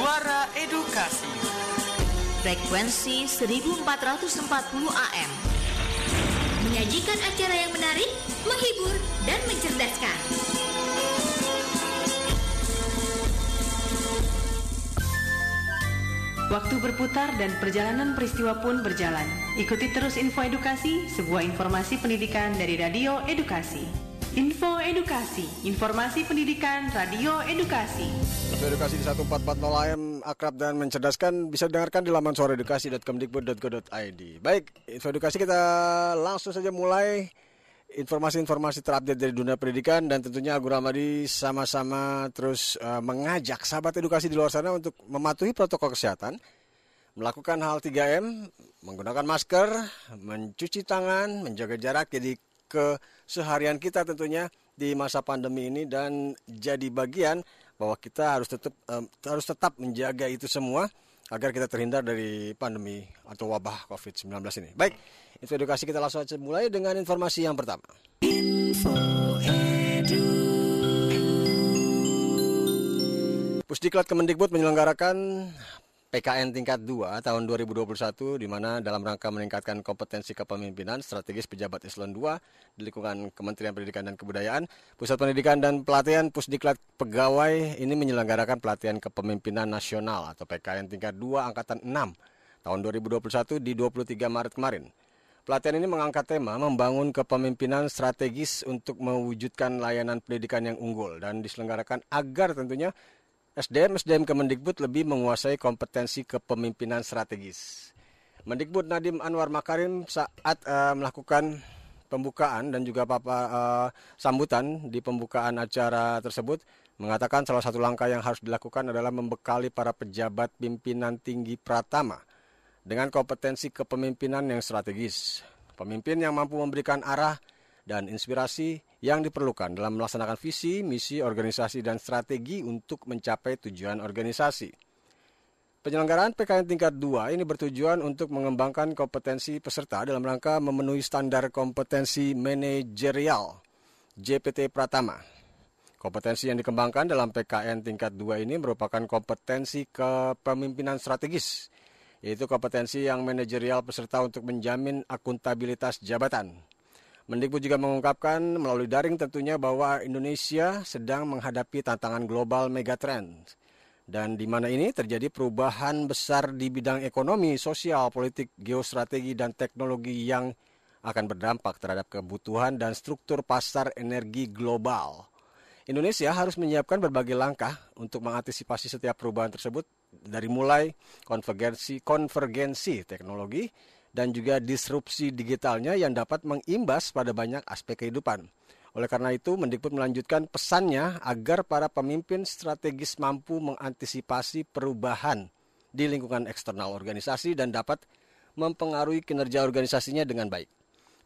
Suara Edukasi. Frekuensi 1440 AM. Menyajikan acara yang menarik, menghibur, dan mencerdaskan. Waktu berputar dan perjalanan peristiwa pun berjalan. Ikuti terus info edukasi, sebuah informasi pendidikan dari Radio Edukasi. Info Edukasi, informasi pendidikan Radio Edukasi. Info Edukasi di 1440 AM akrab dan mencerdaskan bisa didengarkan di laman suaraedukasi.kemdikbud.go.id. Baik, info edukasi kita langsung saja mulai informasi-informasi terupdate dari dunia pendidikan dan tentunya Agung Ramadi sama-sama terus uh, mengajak sahabat edukasi di luar sana untuk mematuhi protokol kesehatan, melakukan hal 3M, menggunakan masker, mencuci tangan, menjaga jarak jadi keseharian kita tentunya di masa pandemi ini dan jadi bagian bahwa kita harus tetap um, harus tetap menjaga itu semua agar kita terhindar dari pandemi atau wabah COVID-19 ini. Baik, info edukasi kita langsung saja mulai dengan informasi yang pertama. Info edu. Pusdiklat Kemendikbud menyelenggarakan PKN tingkat 2 tahun 2021 di mana dalam rangka meningkatkan kompetensi kepemimpinan strategis pejabat eselon 2 di lingkungan Kementerian Pendidikan dan Kebudayaan, Pusat Pendidikan dan Pelatihan Pusdiklat Pegawai ini menyelenggarakan pelatihan kepemimpinan nasional atau PKN tingkat 2 angkatan 6 tahun 2021 di 23 Maret kemarin. Pelatihan ini mengangkat tema membangun kepemimpinan strategis untuk mewujudkan layanan pendidikan yang unggul dan diselenggarakan agar tentunya SDM SDM Kemendikbud lebih menguasai kompetensi kepemimpinan strategis. Mendikbud Nadim Anwar Makarim saat uh, melakukan pembukaan dan juga papa uh, sambutan di pembukaan acara tersebut mengatakan salah satu langkah yang harus dilakukan adalah membekali para pejabat pimpinan tinggi Pratama dengan kompetensi kepemimpinan yang strategis. Pemimpin yang mampu memberikan arah dan inspirasi yang diperlukan dalam melaksanakan visi, misi, organisasi, dan strategi untuk mencapai tujuan organisasi. Penyelenggaraan PKN tingkat 2 ini bertujuan untuk mengembangkan kompetensi peserta dalam rangka memenuhi standar kompetensi manajerial JPT Pratama. Kompetensi yang dikembangkan dalam PKN tingkat 2 ini merupakan kompetensi kepemimpinan strategis, yaitu kompetensi yang manajerial peserta untuk menjamin akuntabilitas jabatan, Mendikbud juga mengungkapkan melalui daring tentunya bahwa Indonesia sedang menghadapi tantangan global megatrend dan di mana ini terjadi perubahan besar di bidang ekonomi, sosial, politik, geostrategi, dan teknologi yang akan berdampak terhadap kebutuhan dan struktur pasar energi global. Indonesia harus menyiapkan berbagai langkah untuk mengantisipasi setiap perubahan tersebut dari mulai konvergensi konvergensi teknologi dan juga disrupsi digitalnya yang dapat mengimbas pada banyak aspek kehidupan. Oleh karena itu, Mendikbud melanjutkan pesannya agar para pemimpin strategis mampu mengantisipasi perubahan di lingkungan eksternal organisasi dan dapat mempengaruhi kinerja organisasinya dengan baik.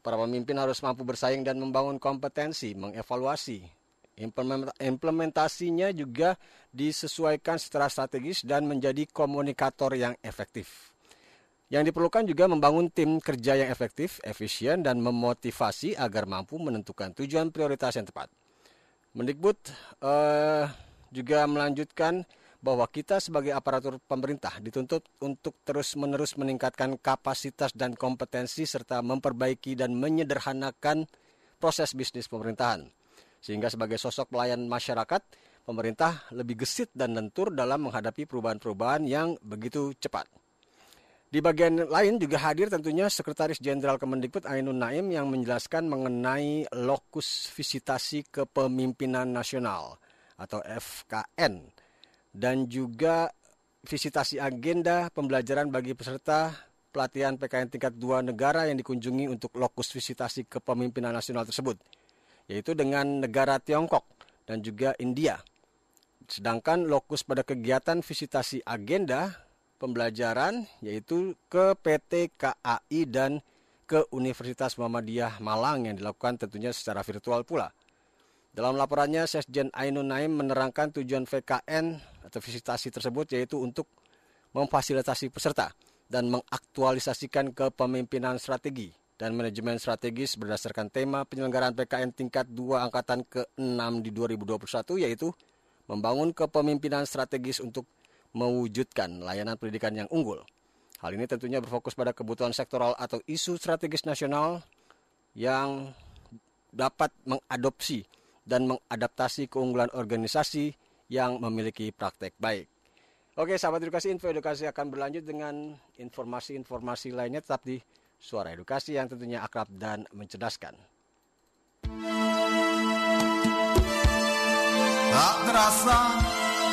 Para pemimpin harus mampu bersaing dan membangun kompetensi, mengevaluasi. Implementasinya juga disesuaikan secara strategis dan menjadi komunikator yang efektif. Yang diperlukan juga membangun tim kerja yang efektif, efisien, dan memotivasi agar mampu menentukan tujuan prioritas yang tepat. Mendikbud uh, juga melanjutkan bahwa kita sebagai aparatur pemerintah dituntut untuk terus-menerus meningkatkan kapasitas dan kompetensi serta memperbaiki dan menyederhanakan proses bisnis pemerintahan. Sehingga sebagai sosok pelayan masyarakat, pemerintah lebih gesit dan lentur dalam menghadapi perubahan-perubahan yang begitu cepat. Di bagian lain juga hadir tentunya Sekretaris Jenderal Kemendikbud Ainun Naim yang menjelaskan mengenai lokus visitasi kepemimpinan nasional atau FKN dan juga visitasi agenda pembelajaran bagi peserta pelatihan PKN tingkat 2 negara yang dikunjungi untuk lokus visitasi kepemimpinan nasional tersebut yaitu dengan negara Tiongkok dan juga India. Sedangkan lokus pada kegiatan visitasi agenda pembelajaran yaitu ke PT KAI dan ke Universitas Muhammadiyah Malang yang dilakukan tentunya secara virtual pula. Dalam laporannya, Sesjen Ainun Naim menerangkan tujuan VKN atau visitasi tersebut yaitu untuk memfasilitasi peserta dan mengaktualisasikan kepemimpinan strategi dan manajemen strategis berdasarkan tema penyelenggaraan PKN tingkat 2 angkatan ke-6 di 2021 yaitu membangun kepemimpinan strategis untuk mewujudkan layanan pendidikan yang unggul. Hal ini tentunya berfokus pada kebutuhan sektoral atau isu strategis nasional yang dapat mengadopsi dan mengadaptasi keunggulan organisasi yang memiliki praktek baik. Oke, sahabat edukasi, info edukasi akan berlanjut dengan informasi-informasi lainnya tetap di Suara Edukasi yang tentunya akrab dan mencerdaskan. Tak terasa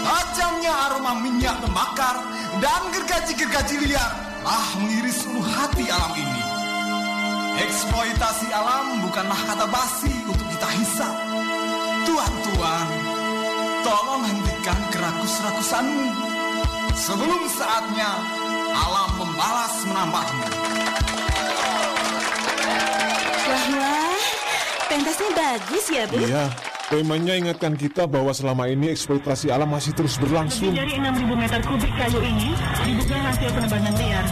tajamnya aroma minyak terbakar dan gergaji-gergaji liar telah mengiris seluruh hati alam ini. Eksploitasi alam bukanlah kata basi untuk kita hisap. Tuan-tuan, tolong hentikan kerakus-rakusanmu. Sebelum saatnya alam membalas menampakmu. Wah, wah, pentasnya bagus ya, Bu? Iya, temanya ingatkan kita bahwa selama ini eksploitasi alam masih terus berlangsung. Dari 6.000 meter kubik kayu ini diduga hasil penebangan liar.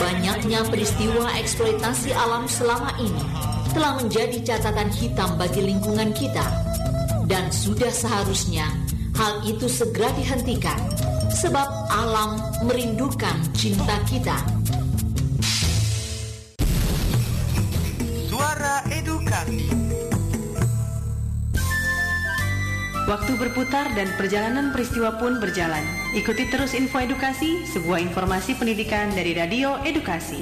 Banyaknya peristiwa eksploitasi alam selama ini telah menjadi catatan hitam bagi lingkungan kita. Dan sudah seharusnya hal itu segera dihentikan sebab alam merindukan cinta kita. Waktu berputar dan perjalanan peristiwa pun berjalan. Ikuti terus info edukasi, sebuah informasi pendidikan dari Radio Edukasi.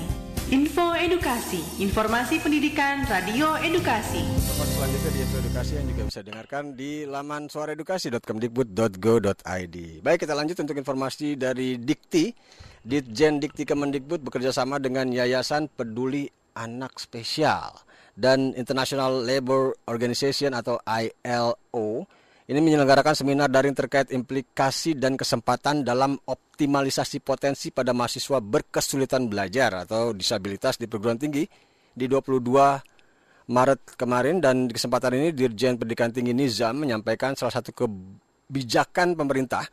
Info Edukasi, informasi pendidikan Radio Edukasi. Informasi selanjutnya di info edukasi yang juga bisa dengarkan di laman suaraedukasi.kemdikbud.go.id. Baik, kita lanjut untuk informasi dari Dikti. Ditjen Dikti Kemendikbud bekerja sama dengan Yayasan Peduli Anak Spesial dan International Labour Organization atau ILO ini menyelenggarakan seminar daring terkait implikasi dan kesempatan dalam optimalisasi potensi pada mahasiswa berkesulitan belajar atau disabilitas di perguruan tinggi di 22 Maret kemarin dan di kesempatan ini Dirjen Pendidikan Tinggi Nizam menyampaikan salah satu kebijakan pemerintah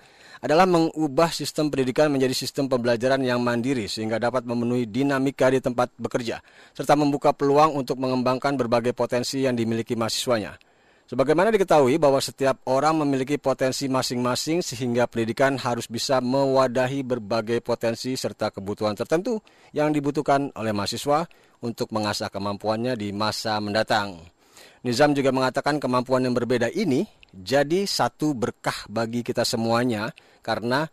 adalah mengubah sistem pendidikan menjadi sistem pembelajaran yang mandiri sehingga dapat memenuhi dinamika di tempat bekerja serta membuka peluang untuk mengembangkan berbagai potensi yang dimiliki mahasiswanya. Sebagaimana diketahui bahwa setiap orang memiliki potensi masing-masing sehingga pendidikan harus bisa mewadahi berbagai potensi serta kebutuhan tertentu yang dibutuhkan oleh mahasiswa untuk mengasah kemampuannya di masa mendatang. Nizam juga mengatakan kemampuan yang berbeda ini jadi satu berkah bagi kita semuanya karena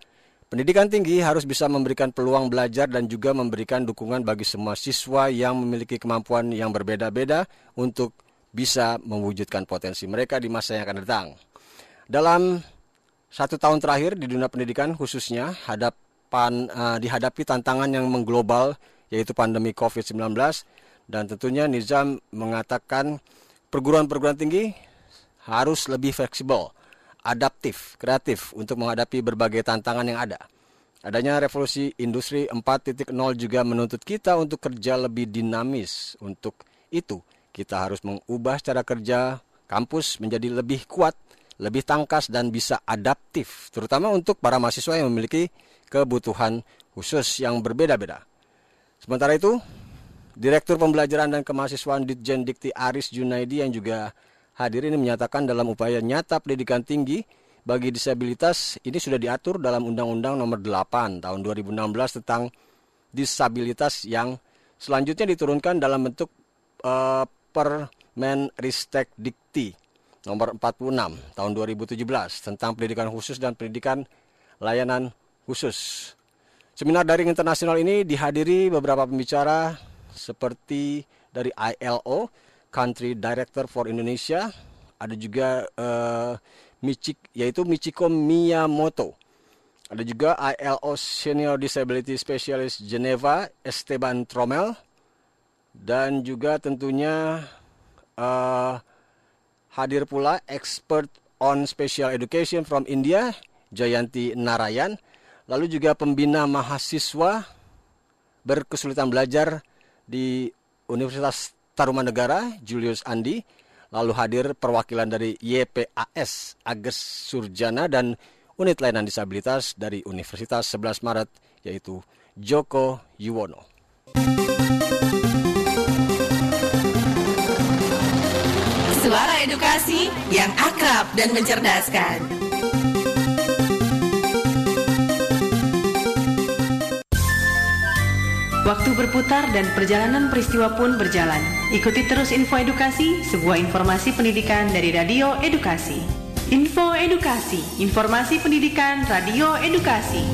pendidikan tinggi harus bisa memberikan peluang belajar dan juga memberikan dukungan bagi semua siswa yang memiliki kemampuan yang berbeda-beda untuk bisa mewujudkan potensi mereka di masa yang akan datang. Dalam satu tahun terakhir di dunia pendidikan khususnya hadapan uh, dihadapi tantangan yang mengglobal yaitu pandemi COVID-19 dan tentunya Nizam mengatakan perguruan-perguruan tinggi harus lebih fleksibel, adaptif, kreatif untuk menghadapi berbagai tantangan yang ada. Adanya revolusi industri 4.0 juga menuntut kita untuk kerja lebih dinamis. Untuk itu, kita harus mengubah cara kerja kampus menjadi lebih kuat, lebih tangkas dan bisa adaptif, terutama untuk para mahasiswa yang memiliki kebutuhan khusus yang berbeda-beda. Sementara itu, Direktur Pembelajaran dan Kemahasiswaan Ditjen Dikti Aris Junaidi yang juga hadir ini menyatakan dalam upaya nyata pendidikan tinggi bagi disabilitas ini sudah diatur dalam Undang-Undang Nomor 8 Tahun 2016 tentang disabilitas yang selanjutnya diturunkan dalam bentuk uh, Permenristek Dikti nomor 46 tahun 2017 tentang pendidikan khusus dan pendidikan layanan khusus. Seminar daring internasional ini dihadiri beberapa pembicara seperti dari ILO, Country Director for Indonesia, ada juga uh, Michik, yaitu Michiko Miyamoto. Ada juga ILO Senior Disability Specialist Geneva, Esteban Tromel, dan juga tentunya uh, hadir pula expert on special education from India Jayanti Narayan lalu juga pembina mahasiswa berkesulitan belajar di Universitas Tarumanegara Julius Andi lalu hadir perwakilan dari YPAS Agus Surjana dan unit layanan disabilitas dari Universitas 11 Maret yaitu Joko Yuwono. Suara edukasi yang akrab dan mencerdaskan. Waktu berputar dan perjalanan peristiwa pun berjalan. Ikuti terus info edukasi, sebuah informasi pendidikan dari Radio Edukasi. Info Edukasi, informasi pendidikan Radio Edukasi.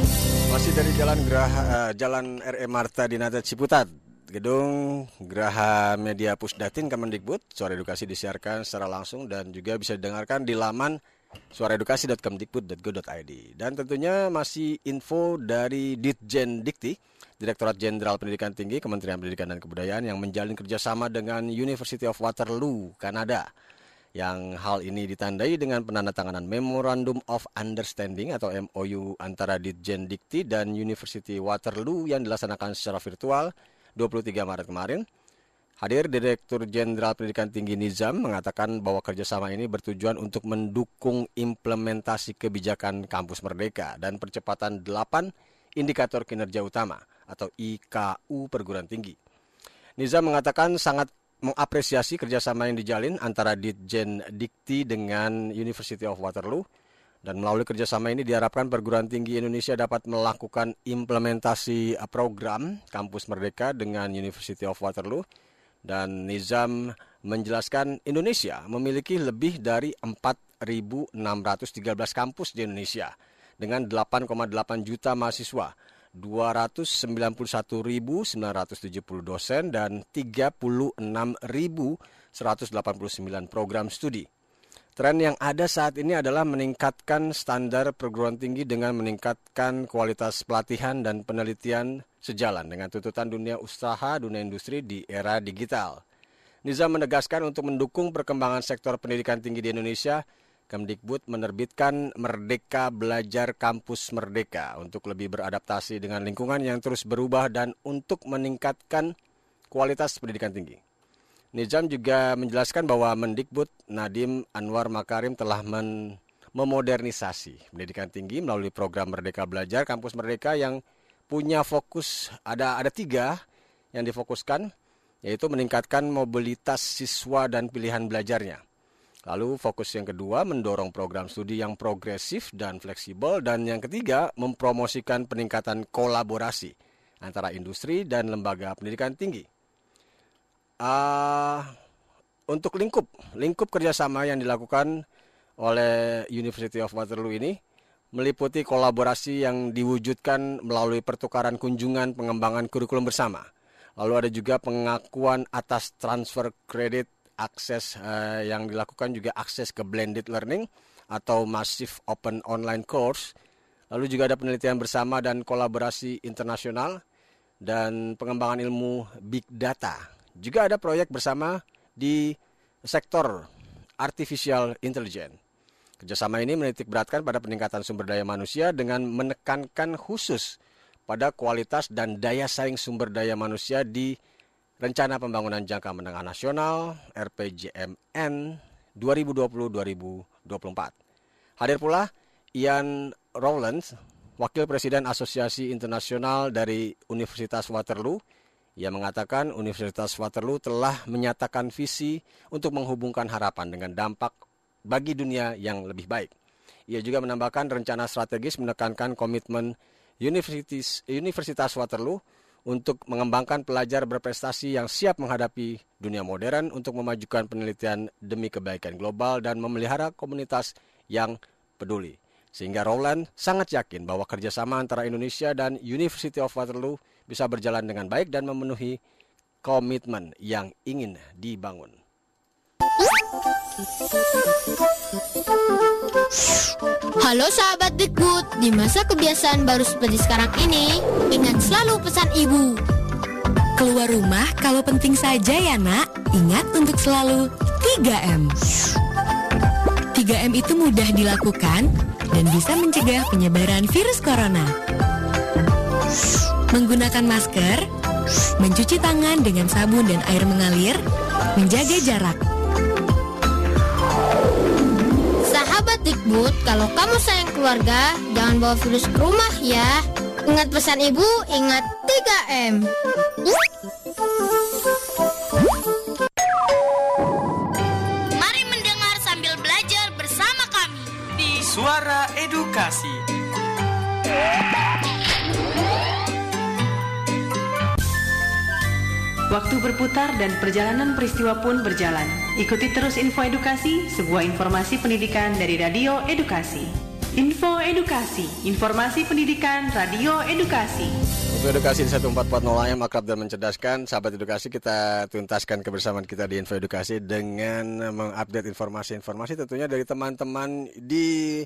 Masih dari Jalan Geraha, eh, Jalan RM Marta di Nata Ciputat Gedung Geraha Media Pusdatin Kemendikbud, suara edukasi disiarkan secara langsung dan juga bisa didengarkan di laman suaraedukasi.kemdikbud.go.id. Dan tentunya masih info dari Ditjen Dikti, Direktorat Jenderal Pendidikan Tinggi Kementerian Pendidikan dan Kebudayaan yang menjalin kerjasama dengan University of Waterloo, Kanada. Yang hal ini ditandai dengan penandatanganan Memorandum of Understanding atau MOU antara Ditjen Dikti dan University Waterloo yang dilaksanakan secara virtual 23 Maret kemarin Hadir Direktur Jenderal Pendidikan Tinggi Nizam mengatakan bahwa kerjasama ini bertujuan untuk mendukung implementasi kebijakan Kampus Merdeka dan percepatan 8 indikator kinerja utama atau IKU perguruan tinggi. Nizam mengatakan sangat mengapresiasi kerjasama yang dijalin antara Ditjen Dikti dengan University of Waterloo dan melalui kerjasama ini diharapkan perguruan tinggi Indonesia dapat melakukan implementasi program Kampus Merdeka dengan University of Waterloo dan Nizam menjelaskan Indonesia memiliki lebih dari 4.613 kampus di Indonesia dengan 8,8 juta mahasiswa, 291.970 dosen dan 36.189 program studi. Tren yang ada saat ini adalah meningkatkan standar perguruan tinggi dengan meningkatkan kualitas pelatihan dan penelitian sejalan dengan tuntutan dunia usaha, dunia industri di era digital. Niza menegaskan untuk mendukung perkembangan sektor pendidikan tinggi di Indonesia, Kemdikbud menerbitkan Merdeka Belajar Kampus Merdeka untuk lebih beradaptasi dengan lingkungan yang terus berubah dan untuk meningkatkan kualitas pendidikan tinggi. Nizam juga menjelaskan bahwa Mendikbud Nadim Anwar Makarim telah men memodernisasi pendidikan tinggi melalui program Merdeka Belajar Kampus Merdeka yang punya fokus ada ada tiga yang difokuskan yaitu meningkatkan mobilitas siswa dan pilihan belajarnya. Lalu fokus yang kedua mendorong program studi yang progresif dan fleksibel dan yang ketiga mempromosikan peningkatan kolaborasi antara industri dan lembaga pendidikan tinggi. Uh, untuk lingkup, lingkup kerjasama yang dilakukan oleh University of Waterloo ini meliputi kolaborasi yang diwujudkan melalui pertukaran kunjungan pengembangan kurikulum bersama. Lalu ada juga pengakuan atas transfer kredit akses uh, yang dilakukan juga akses ke blended learning atau massive open online course. Lalu juga ada penelitian bersama dan kolaborasi internasional dan pengembangan ilmu big data juga ada proyek bersama di sektor artificial intelligence. Kerjasama ini menitik beratkan pada peningkatan sumber daya manusia dengan menekankan khusus pada kualitas dan daya saing sumber daya manusia di Rencana Pembangunan Jangka Menengah Nasional RPJMN 2020-2024. Hadir pula Ian Rowlands, Wakil Presiden Asosiasi Internasional dari Universitas Waterloo, ia mengatakan Universitas Waterloo telah menyatakan visi untuk menghubungkan harapan dengan dampak bagi dunia yang lebih baik. Ia juga menambahkan rencana strategis menekankan komitmen Universitas, Universitas Waterloo untuk mengembangkan pelajar berprestasi yang siap menghadapi dunia modern untuk memajukan penelitian demi kebaikan global dan memelihara komunitas yang peduli. Sehingga Roland sangat yakin bahwa kerjasama antara Indonesia dan University of Waterloo bisa berjalan dengan baik dan memenuhi komitmen yang ingin dibangun. Halo sahabat Dikbud, di masa kebiasaan baru seperti sekarang ini, ingat selalu pesan ibu. Keluar rumah kalau penting saja ya nak, ingat untuk selalu 3M. 3M itu mudah dilakukan dan bisa mencegah penyebaran virus corona menggunakan masker, mencuci tangan dengan sabun dan air mengalir, menjaga jarak. Sahabat Dikbud, kalau kamu sayang keluarga, jangan bawa virus ke rumah ya. Ingat pesan ibu, ingat 3M. Mari mendengar sambil belajar bersama kami di Suara Edukasi. Waktu berputar dan perjalanan peristiwa pun berjalan. Ikuti terus info edukasi, sebuah informasi pendidikan dari Radio Edukasi. Info Edukasi, informasi pendidikan Radio Edukasi. Info Edukasi di 1440 AM akrab dan mencerdaskan. Sahabat edukasi kita tuntaskan kebersamaan kita di Info Edukasi dengan mengupdate informasi-informasi tentunya dari teman-teman di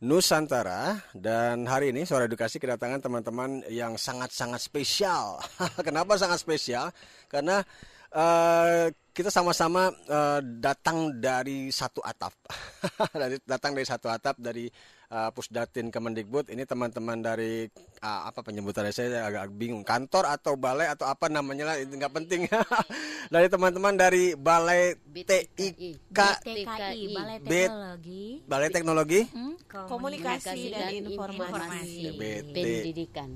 Nusantara dan hari ini Suara Edukasi kedatangan teman-teman yang sangat-sangat spesial. Kenapa sangat spesial? Karena uh, kita sama-sama uh, datang dari satu atap. datang dari satu atap dari uh, Pusdatin Kemendikbud. Ini teman-teman dari uh, apa penyebutannya saya agak bingung. Kantor atau balai atau apa namanya lah itu nggak penting. dari teman-teman dari Balai TIK BTKI Balai Teknologi Balai Teknologi hmm? Komunikasi dan Informasi Pendidikan.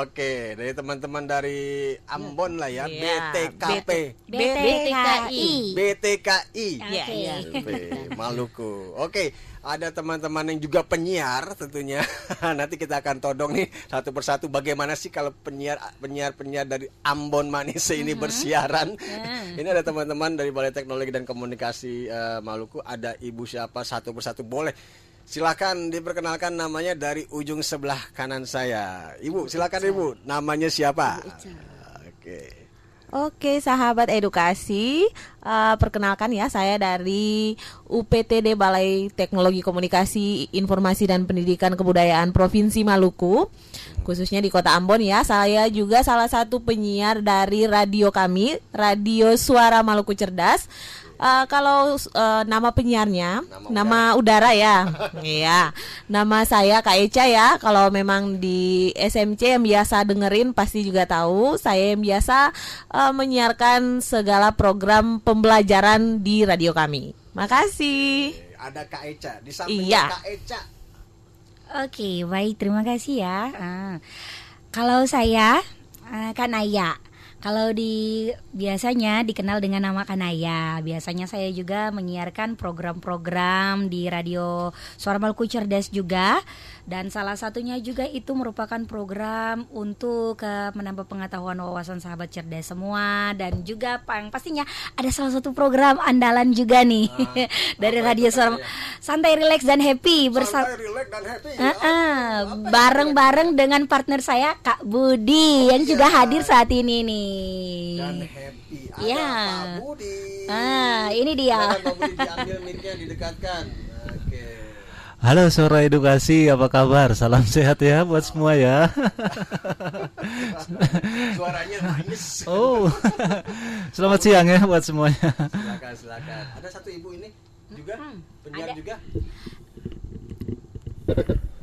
Oke, dari teman-teman dari Ambon lah ya, Iya. BTKP. BTKI. BTKI. Iya, iya. Oke, Maluku. Oke, ada teman-teman yang juga penyiar tentunya. Nanti kita akan todong nih satu persatu bagaimana sih kalau penyiar penyiar penyiar dari Ambon Manise ini bersiaran. ini ada teman-teman dari Balai Teknologi dan Komunikasi eh, Maluku. Ada ibu siapa satu persatu boleh. Silakan diperkenalkan namanya dari ujung sebelah kanan saya. Ibu, silakan Ibu. Namanya siapa? Oke. Oke, sahabat edukasi, eh, perkenalkan ya saya dari UPTD Balai Teknologi Komunikasi Informasi dan Pendidikan Kebudayaan Provinsi Maluku, khususnya di Kota Ambon ya. Saya juga salah satu penyiar dari radio kami, Radio Suara Maluku Cerdas. Eh, kalau eh, nama penyiarnya, nama, udara ya, iya. Nama saya Kak Eca ya. Kalau memang di SMC yang biasa dengerin pasti juga tahu. Saya yang biasa eh, menyiarkan segala program pembelajaran di radio kami. Makasih. Ada Kak Eca di samping Iya. Kak Eca. Oke, baik terima kasih ya. Ah, kalau saya ah, Kanaya. Kalau di biasanya dikenal dengan nama Kanaya. Biasanya saya juga menyiarkan program-program di radio Suara Maluku Cerdas juga dan salah satunya juga itu merupakan program untuk eh, menambah pengetahuan wawasan sahabat cerdas semua dan juga pang pastinya ada salah satu program andalan juga nih dari apa radio Suara namanya? Santai Relax dan Happy bersama Santai, relax dan happy. Ah, ah, bareng-bareng dengan partner saya Kak Budi yang juga hadir saat ini nih. Dan happy. Ada Iya. Pak Budi. Ah, ini dia. Silakan Pak Budi diambil mic-nya didekatkan. Oke. Halo Suara Edukasi, apa kabar? Salam sehat ya buat semua ya. Suaranya nangis. Oh, selamat siang ya buat semuanya. Silakan, silakan. Ada satu ibu ini juga penyiar juga.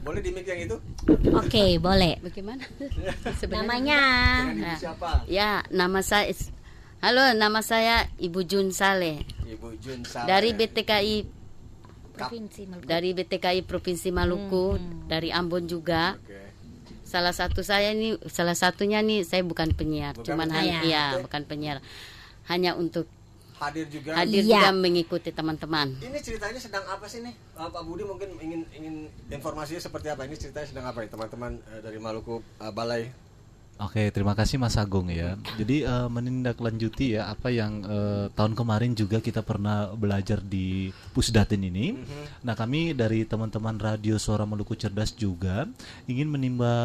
Boleh di mic yang itu? Oke, boleh. Bagaimana? Namanya. Ibu Nah. siapa? Ya, nama saya Halo, nama saya Ibu Jun Saleh Ibu Jun Saleh. dari BTKI Provinsi Maluku. dari BTKI Provinsi Maluku, dari Ambon juga. Oke. Salah satu saya ini salah satunya nih saya bukan penyiar, Bukan cuman penyiar. hanya ya, bukan penyiar. Hanya untuk Hadir juga. hadir Iya. juga mengikuti teman-teman. Ini ceritanya sedang apa sih nih? Uh, Pak Budi mungkin ingin ingin informasinya seperti apa? Ini ceritanya sedang apa nih teman-teman uh, dari Maluku uh, Balai? Oke, terima kasih Mas Agung ya. Jadi eh, menindaklanjuti ya apa yang eh, tahun kemarin juga kita pernah belajar di Pusdatin ini. Nah, kami dari teman-teman Radio Suara Maluku Cerdas juga ingin menimba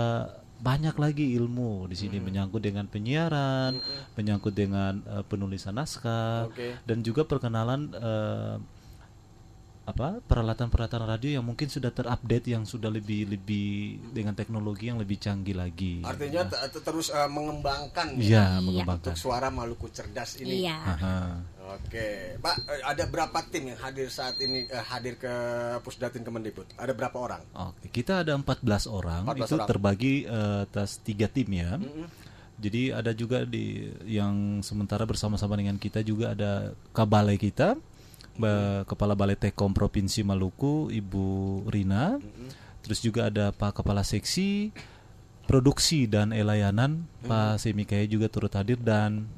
banyak lagi ilmu di sini menyangkut dengan penyiaran, menyangkut dengan eh, penulisan naskah Oke. dan juga perkenalan eh, apa peralatan-peralatan radio yang mungkin sudah terupdate yang sudah lebih lebih dengan teknologi yang lebih canggih lagi. Artinya te- terus uh, mengembangkan Iya, ya, mengembangkan. untuk suara Maluku cerdas ini. Iya. Aha. Oke, Pak, eh, ada berapa tim yang hadir saat ini eh, hadir ke Pusdatin Kemendikbud? Ada berapa orang? Oke, kita ada 14 orang 14 itu orang. terbagi eh, atas tiga tim ya. Jadi ada juga di yang sementara bersama-sama dengan kita juga ada kabalai kita, Ba- Kepala Balai Tekom Provinsi Maluku, Ibu Rina. Terus juga ada Pak Kepala Seksi Produksi dan Elayanan, Pak Semikaya juga turut hadir. Dan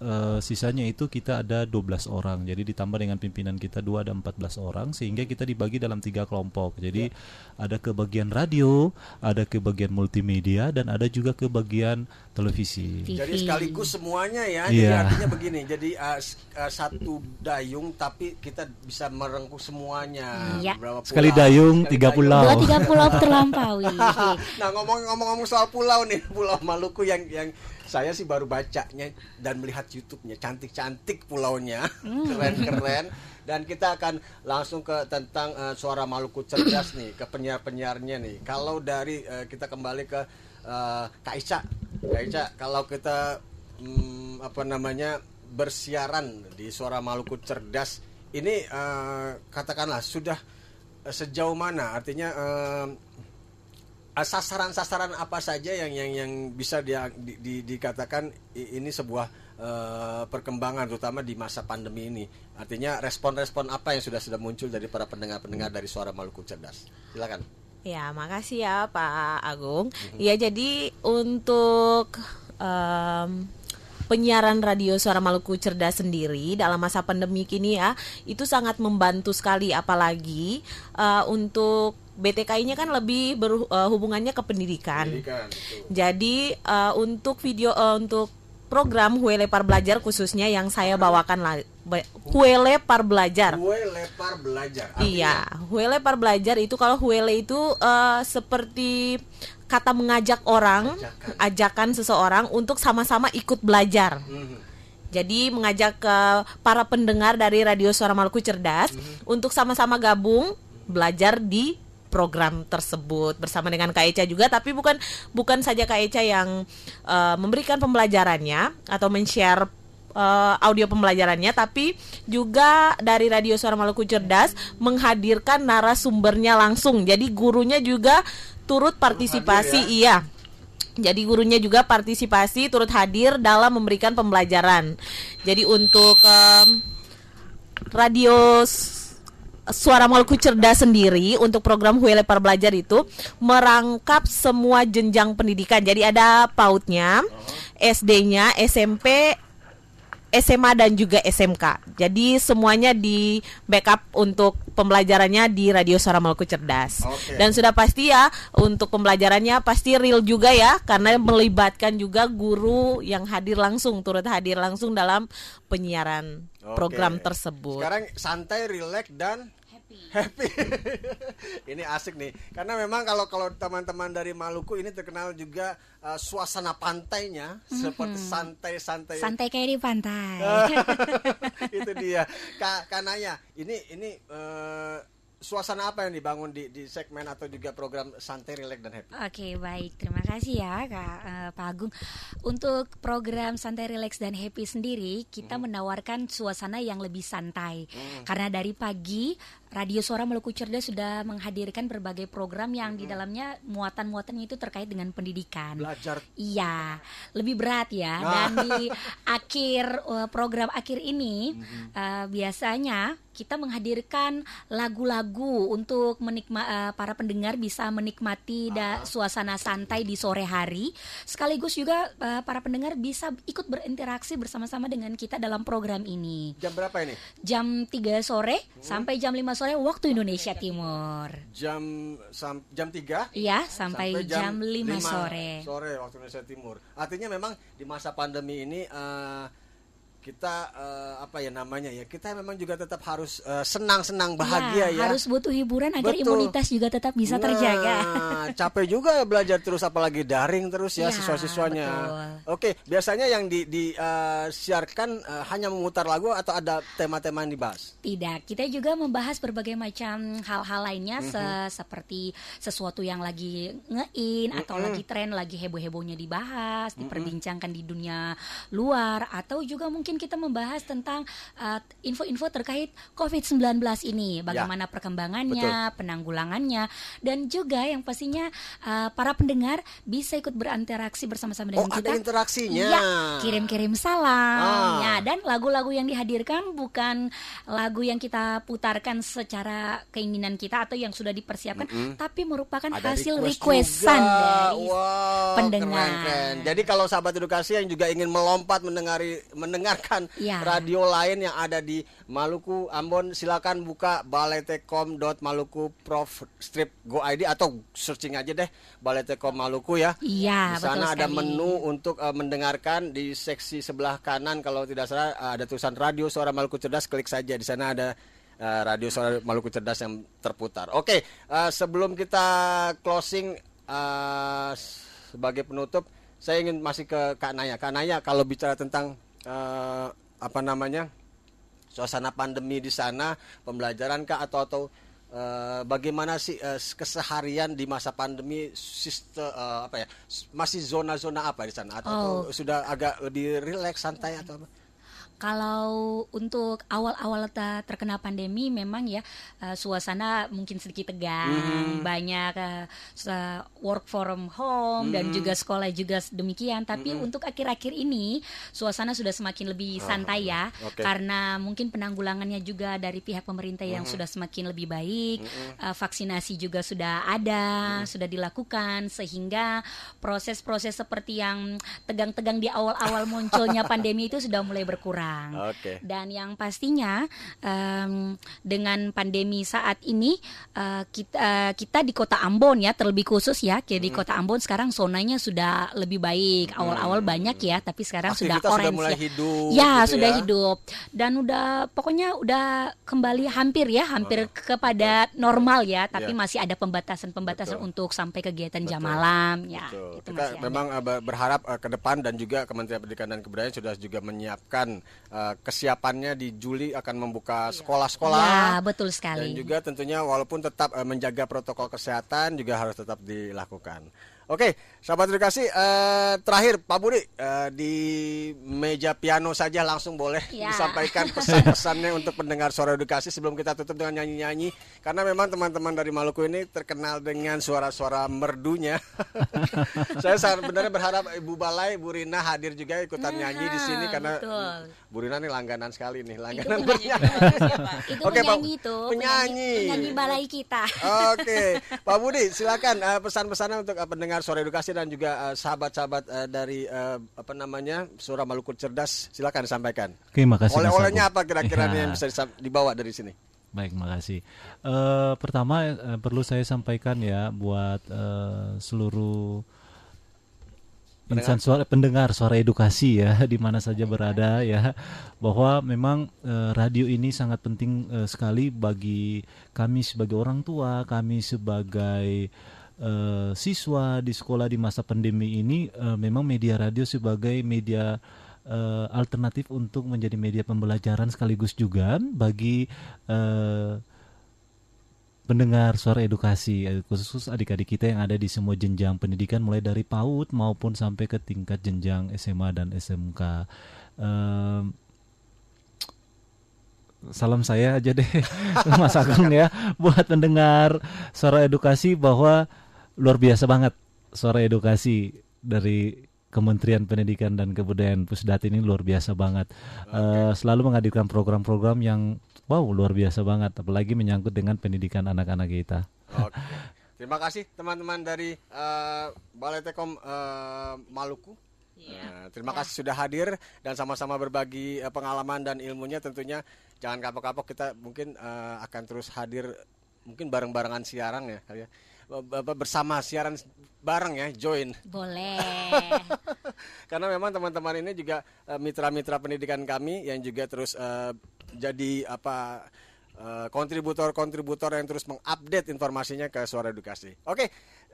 eh, sisanya itu kita ada 12 orang. Jadi ditambah dengan pimpinan kita dua ada 14 orang sehingga kita dibagi dalam tiga kelompok. Jadi ada ke bagian radio, ada ke bagian multimedia dan ada juga ke bagian televisi. Jadi sekaligus semuanya ya. Iya. Jadi artinya begini. Jadi uh, uh, satu dayung tapi kita bisa merengkuh semuanya. Iya. Berapa pulau. Sekali dayung, tiga pulau. Dua tiga pulau terlampaui. nah ngomong-ngomong soal pulau nih Pulau Maluku yang yang saya sih baru bacanya dan melihat YouTube-nya. Cantik-cantik pulaunya. Hmm. keren-keren. Dan kita akan langsung ke tentang eh, suara Maluku cerdas nih ke penyiar-penyiarnya nih. Kalau dari eh, kita kembali ke eh, Kak Ica. Kak Ica kalau kita hmm, apa namanya bersiaran di suara Maluku cerdas ini eh, katakanlah sudah sejauh mana? Artinya Uh, sasaran-sasaran apa saja yang yang yang bisa dia di, di- dikatakan ini sebuah uh, perkembangan terutama di masa pandemi ini? Artinya respon-respon apa yang sudah sudah muncul dari para pendengar-pendengar dari suara Maluku cerdas? Silakan. Ya, makasih ya Pak Agung. Ya, jadi untuk em, penyiaran radio Suara Maluku Cerdas sendiri dalam masa pandemi kini ya, itu sangat membantu sekali. Apalagi eh, untuk BTK-nya kan lebih berhubungannya ke pendidikan. Jadi eh, untuk video eh, untuk program Huele Par Belajar khususnya yang saya bawakan lah ba- Huele Par Belajar. gue lepar belajar Iya, Huele par belajar itu kalau Huele itu eh, seperti kata mengajak orang, ajakan seseorang untuk sama-sama ikut belajar. Jadi mengajak ke para pendengar dari Radio Suara Maluku Cerdas untuk sama-sama gabung belajar di program tersebut bersama dengan Kak Eca juga tapi bukan bukan saja Kak Eca yang eh, memberikan pembelajarannya atau men-share eh, audio pembelajarannya tapi juga dari Radio Suara Maluku Cerdas menghadirkan narasumbernya langsung. Jadi gurunya juga turut partisipasi iya. Jadi gurunya juga partisipasi turut hadir dalam memberikan pembelajaran. Jadi untuk em, radio Suara Maluku Cerdas sendiri untuk program Huele Par Belajar itu merangkap semua jenjang pendidikan. Jadi ada pautnya, SD-nya, SMP, SMA dan juga SMK. Jadi semuanya di backup untuk pembelajarannya di Radio Suara Maluku Cerdas. Oke. Dan sudah pasti ya untuk pembelajarannya pasti real juga ya karena melibatkan juga guru yang hadir langsung turut hadir langsung dalam penyiaran Oke. program tersebut. Sekarang santai, rileks dan happy. ini asik nih. Karena memang kalau kalau teman-teman dari Maluku ini terkenal juga uh, suasana pantainya seperti santai-santai. Santai kayak di pantai. itu dia. Kak Kanaya, ini ini eh, suasana apa yang dibangun di di segmen atau juga program santai, rileks dan happy? Oke baik. Terima kasih ya Kak eh, Pak Agung. Untuk program Santai Relax dan Happy sendiri Kita menawarkan suasana yang lebih santai. Karena dari pagi Radio Suara Maluku Cerdas sudah menghadirkan berbagai program yang di dalamnya muatan-muatannya itu terkait dengan pendidikan. Belajar. Iya, lebih berat ya. Dan di akhir uh, program akhir ini uh, biasanya kita menghadirkan lagu-lagu untuk menikma uh, para pendengar bisa menikmati da- suasana santai di sore hari. Sekaligus juga uh, para pendengar bisa ikut berinteraksi bersama-sama dengan kita dalam program ini. jam berapa ini? Jam 3 sore sampai jam 5 sore waktu Indonesia Timur. Jam sam, jam 3 Iya, sampai, jam, 5 lima sore. sore waktu Indonesia Timur. Artinya memang di masa pandemi ini eh, kita eh, apa ya namanya ya kita memang juga tetap harus eh, senang-senang bahagia ya. Harus butuh hiburan agar Betul. imunitas juga tetap bisa terjaga. Nah, capek juga ya belajar terus apalagi daring terus ya Ya, siswa-siswanya. Oke, biasanya yang di disiarkan eh, hanya memutar lagu atau ada tema-tema yang dibahas? Tidak, kita juga membahas berbagai macam hal-hal lainnya Mhm. se- seperti sesuatu yang lagi ngein atau Mhm. lagi tren, lagi heboh-hebohnya dibahas, Mhm. diperbincangkan di dunia luar atau juga mungkin kita membahas tentang uh, info-info terkait COVID-19 ini, bagaimana perkembangannya, penanggulangannya dan juga yang pastinya uh, para pendengar bisa ikut berinteraksi bersama-sama dengan Oh, kita. ada interaksinya. Iya, kirim-kirim salam. Ah. Ya, dan lagu-lagu yang dihadirkan bukan lagu yang kita putarkan secara keinginan kita atau yang sudah dipersiapkan, Mm-mm. tapi merupakan Ada hasil request requestan juga. dari Wow, pendengar. keren, keren. Jadi kalau sahabat edukasi yang juga ingin melompat mendengari mendengarkan Ya. radio lain yang ada di Maluku, Ambon, silakan buka baletekom.maluku prof strip go ID atau searching aja deh Baletekom Maluku ya. Iya, Di sana ada sekali. menu untuk eh, mendengarkan di seksi sebelah kanan kalau tidak salah eh, ada tulisan radio suara Maluku cerdas klik saja di sana ada eh, radio suara Maluku cerdas yang terputar. Oke, eh, sebelum kita closing eh, sebagai penutup saya ingin masih ke Kak Naya. Kak Naya kalau bicara tentang eh, apa namanya? suasana pandemi di sana, pembelajaran kah atau atau eh, bagaimana sih eh, keseharian di masa pandemi sistem apa ya masih zona-zona apa di sana atau, atau Oh. sudah agak lebih rileks santai atau apa? Kalau untuk awal-awal terkena pandemi memang ya eh, suasana mungkin sedikit tegang, Mhm. banyak se- work from home dan Mhm. juga sekolah juga demikian. Tapi Mhm. untuk akhir-akhir ini suasana sudah semakin lebih santai ya, Oke. karena mungkin penanggulangannya juga dari pihak pemerintah yang Mhm. sudah semakin lebih baik, Mhm. eh, vaksinasi juga sudah ada, sudah dilakukan sehingga proses-proses seperti yang tegang-tegang di awal-awal munculnya pandemi itu sudah mulai berkurang. Oke. Dan yang pastinya em, dengan pandemi saat ini eh, kita eh, kita di Kota Ambon ya terlebih khusus ya, jadi Hmm. Kota Ambon sekarang zonanya sudah lebih baik. Awal-awal banyak ya, tapi sekarang sudah Aktivitas sudah orange mulai ya. hidup Ya, gitu sudah ya. hidup dan udah pokoknya udah kembali hampir ya, hampir kepada normal ya, tapi Ya. masih ada pembatasan-pembatasan untuk sampai kegiatan jam Betul. malam ya. Betul. itu Kita masih ada. memang eh, ber- berharap eh, ke depan dan juga Kementerian Pendidikan dan Kebudayaan sudah juga menyiapkan eh, kesiapannya di Juli akan membuka sekolah-sekolah. Ya, betul sekali. Dan juga tentunya walaupun tetap eh, menjaga protokol kesehatan juga harus tetap dilakukan. Oke, sahabat edukasi, eh, terakhir Pak Budi eh, di meja piano saja langsung boleh Ya. disampaikan pesan-pesannya untuk pendengar suara edukasi sebelum kita tutup dengan nyanyi-nyanyi karena memang teman-teman dari Maluku ini terkenal dengan suara-suara merdunya. Saya benar berharap Ibu Balai, Bu Rina hadir juga ikutan nyanyi di sini karena betul. Bu Rina nih langganan sekali nih, Itu langganan penyanyi, bernyanyi. itu Oke, Pak. penyanyi itu, Penyanyi. penyanyi balai kita. Oke, Pak Budi, silakan eh, pesan-pesannya untuk pendengar suara edukasi dan juga eh, sahabat-sahabat eh, dari eh, apa namanya suara Maluku cerdas, silakan disampaikan. Oke, makasih, Oleh-olehnya apa kira-kira Ya. yang bisa disam- dibawa dari sini? Baik, makasih. Eh, pertama eh, perlu saya sampaikan ya buat eh, seluruh insan suara pendengar suara edukasi ya di mana saja berada ya bahwa memang eh, radio ini sangat penting eh, sekali bagi kami sebagai orang tua, kami sebagai eh, siswa di sekolah di masa pandemi ini eh, memang media radio sebagai media eh, alternatif untuk menjadi media pembelajaran sekaligus juga bagi eh, pendengar suara edukasi khusus adik-adik kita yang ada di semua jenjang pendidikan mulai dari PAUD maupun sampai ke tingkat jenjang SMA dan SMK. Em, salam saya aja deh Mas Agung ya buat pendengar suara edukasi bahwa luar biasa banget suara edukasi dari Kementerian Pendidikan dan Kebudayaan Pusdat ini luar biasa banget. Eh, selalu menghadirkan program-program yang wow luar biasa banget, apalagi menyangkut dengan pendidikan anak-anak kita. Oke. Terima kasih teman-teman dari eh, Balai Tekom eh, Maluku. Nah, terima kasih sudah hadir dan sama-sama berbagi pengalaman dan ilmunya tentunya jangan kapok-kapok kita mungkin eh, akan terus hadir mungkin bareng-barengan siaran ya kali ya. Be- be- bersama siaran bareng ya join Boleh. karena memang teman-teman ini juga eh, mitra-mitra pendidikan kami yang juga terus eh, jadi apa eh, kontributor-kontributor yang terus mengupdate informasinya ke Suara Edukasi. Oke,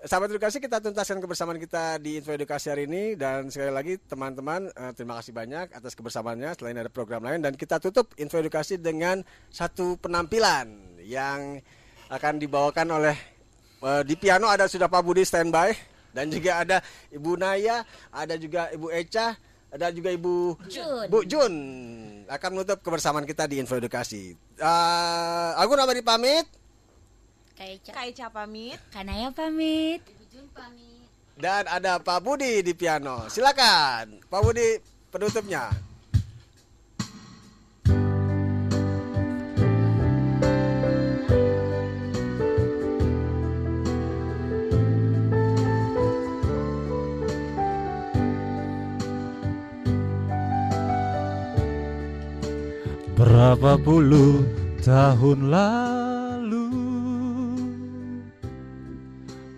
sahabat edukasi kita tuntaskan kebersamaan kita di Info Edukasi hari ini dan sekali lagi teman-teman eh, terima kasih banyak atas kebersamaannya selain ada program lain dan kita tutup Info Edukasi dengan satu penampilan yang akan dibawakan oleh eh, di piano ada sudah Pak Budi standby dan juga ada Ibu Naya, ada juga Ibu Eca, ada juga Ibu Jun. Bu Jun akan menutup kebersamaan kita di Info Edukasi. Eh, aku Nabari pamit. Kayak Kaica pamit. Kanaya pamit. Dan ada Pak Budi di piano. Silakan, Pak Budi penutupnya. Berapa puluh tahun lalu?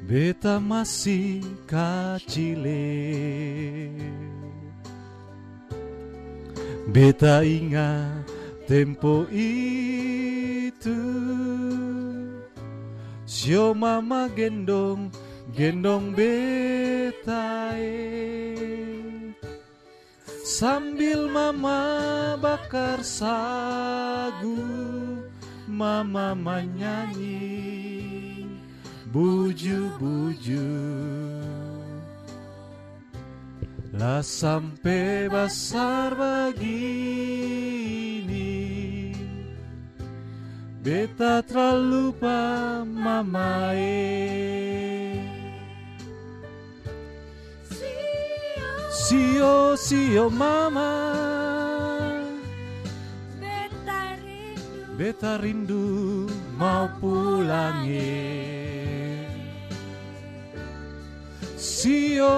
Beta masih kacile Beta ingat tempo itu. Sio mama gendong gendong beta eh. Sambil mama bakar sagu Mama menyanyi Buju-buju Lah sampai besar begini Beta terlalu lupa mama eh. Sio sio mama Beta rindu. Beta rindu mau pulang ye Sio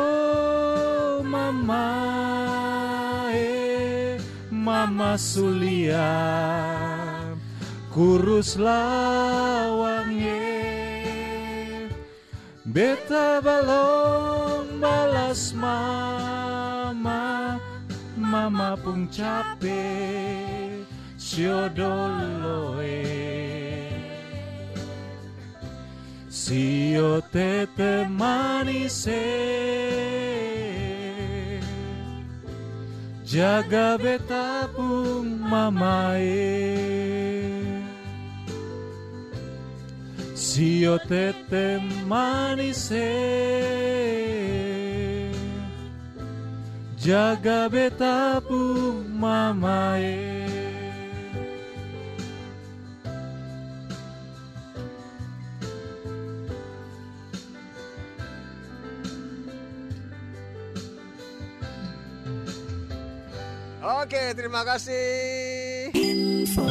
mama eh Mama Sulia Kurus lawang ye Beta balong balas mama Mama pun capek Siodolo eh Sio tete manis eh Jaga beta pun mama eh Sio tete manis eh. Jaga beta pun mama eh. Oke, terima kasih. Info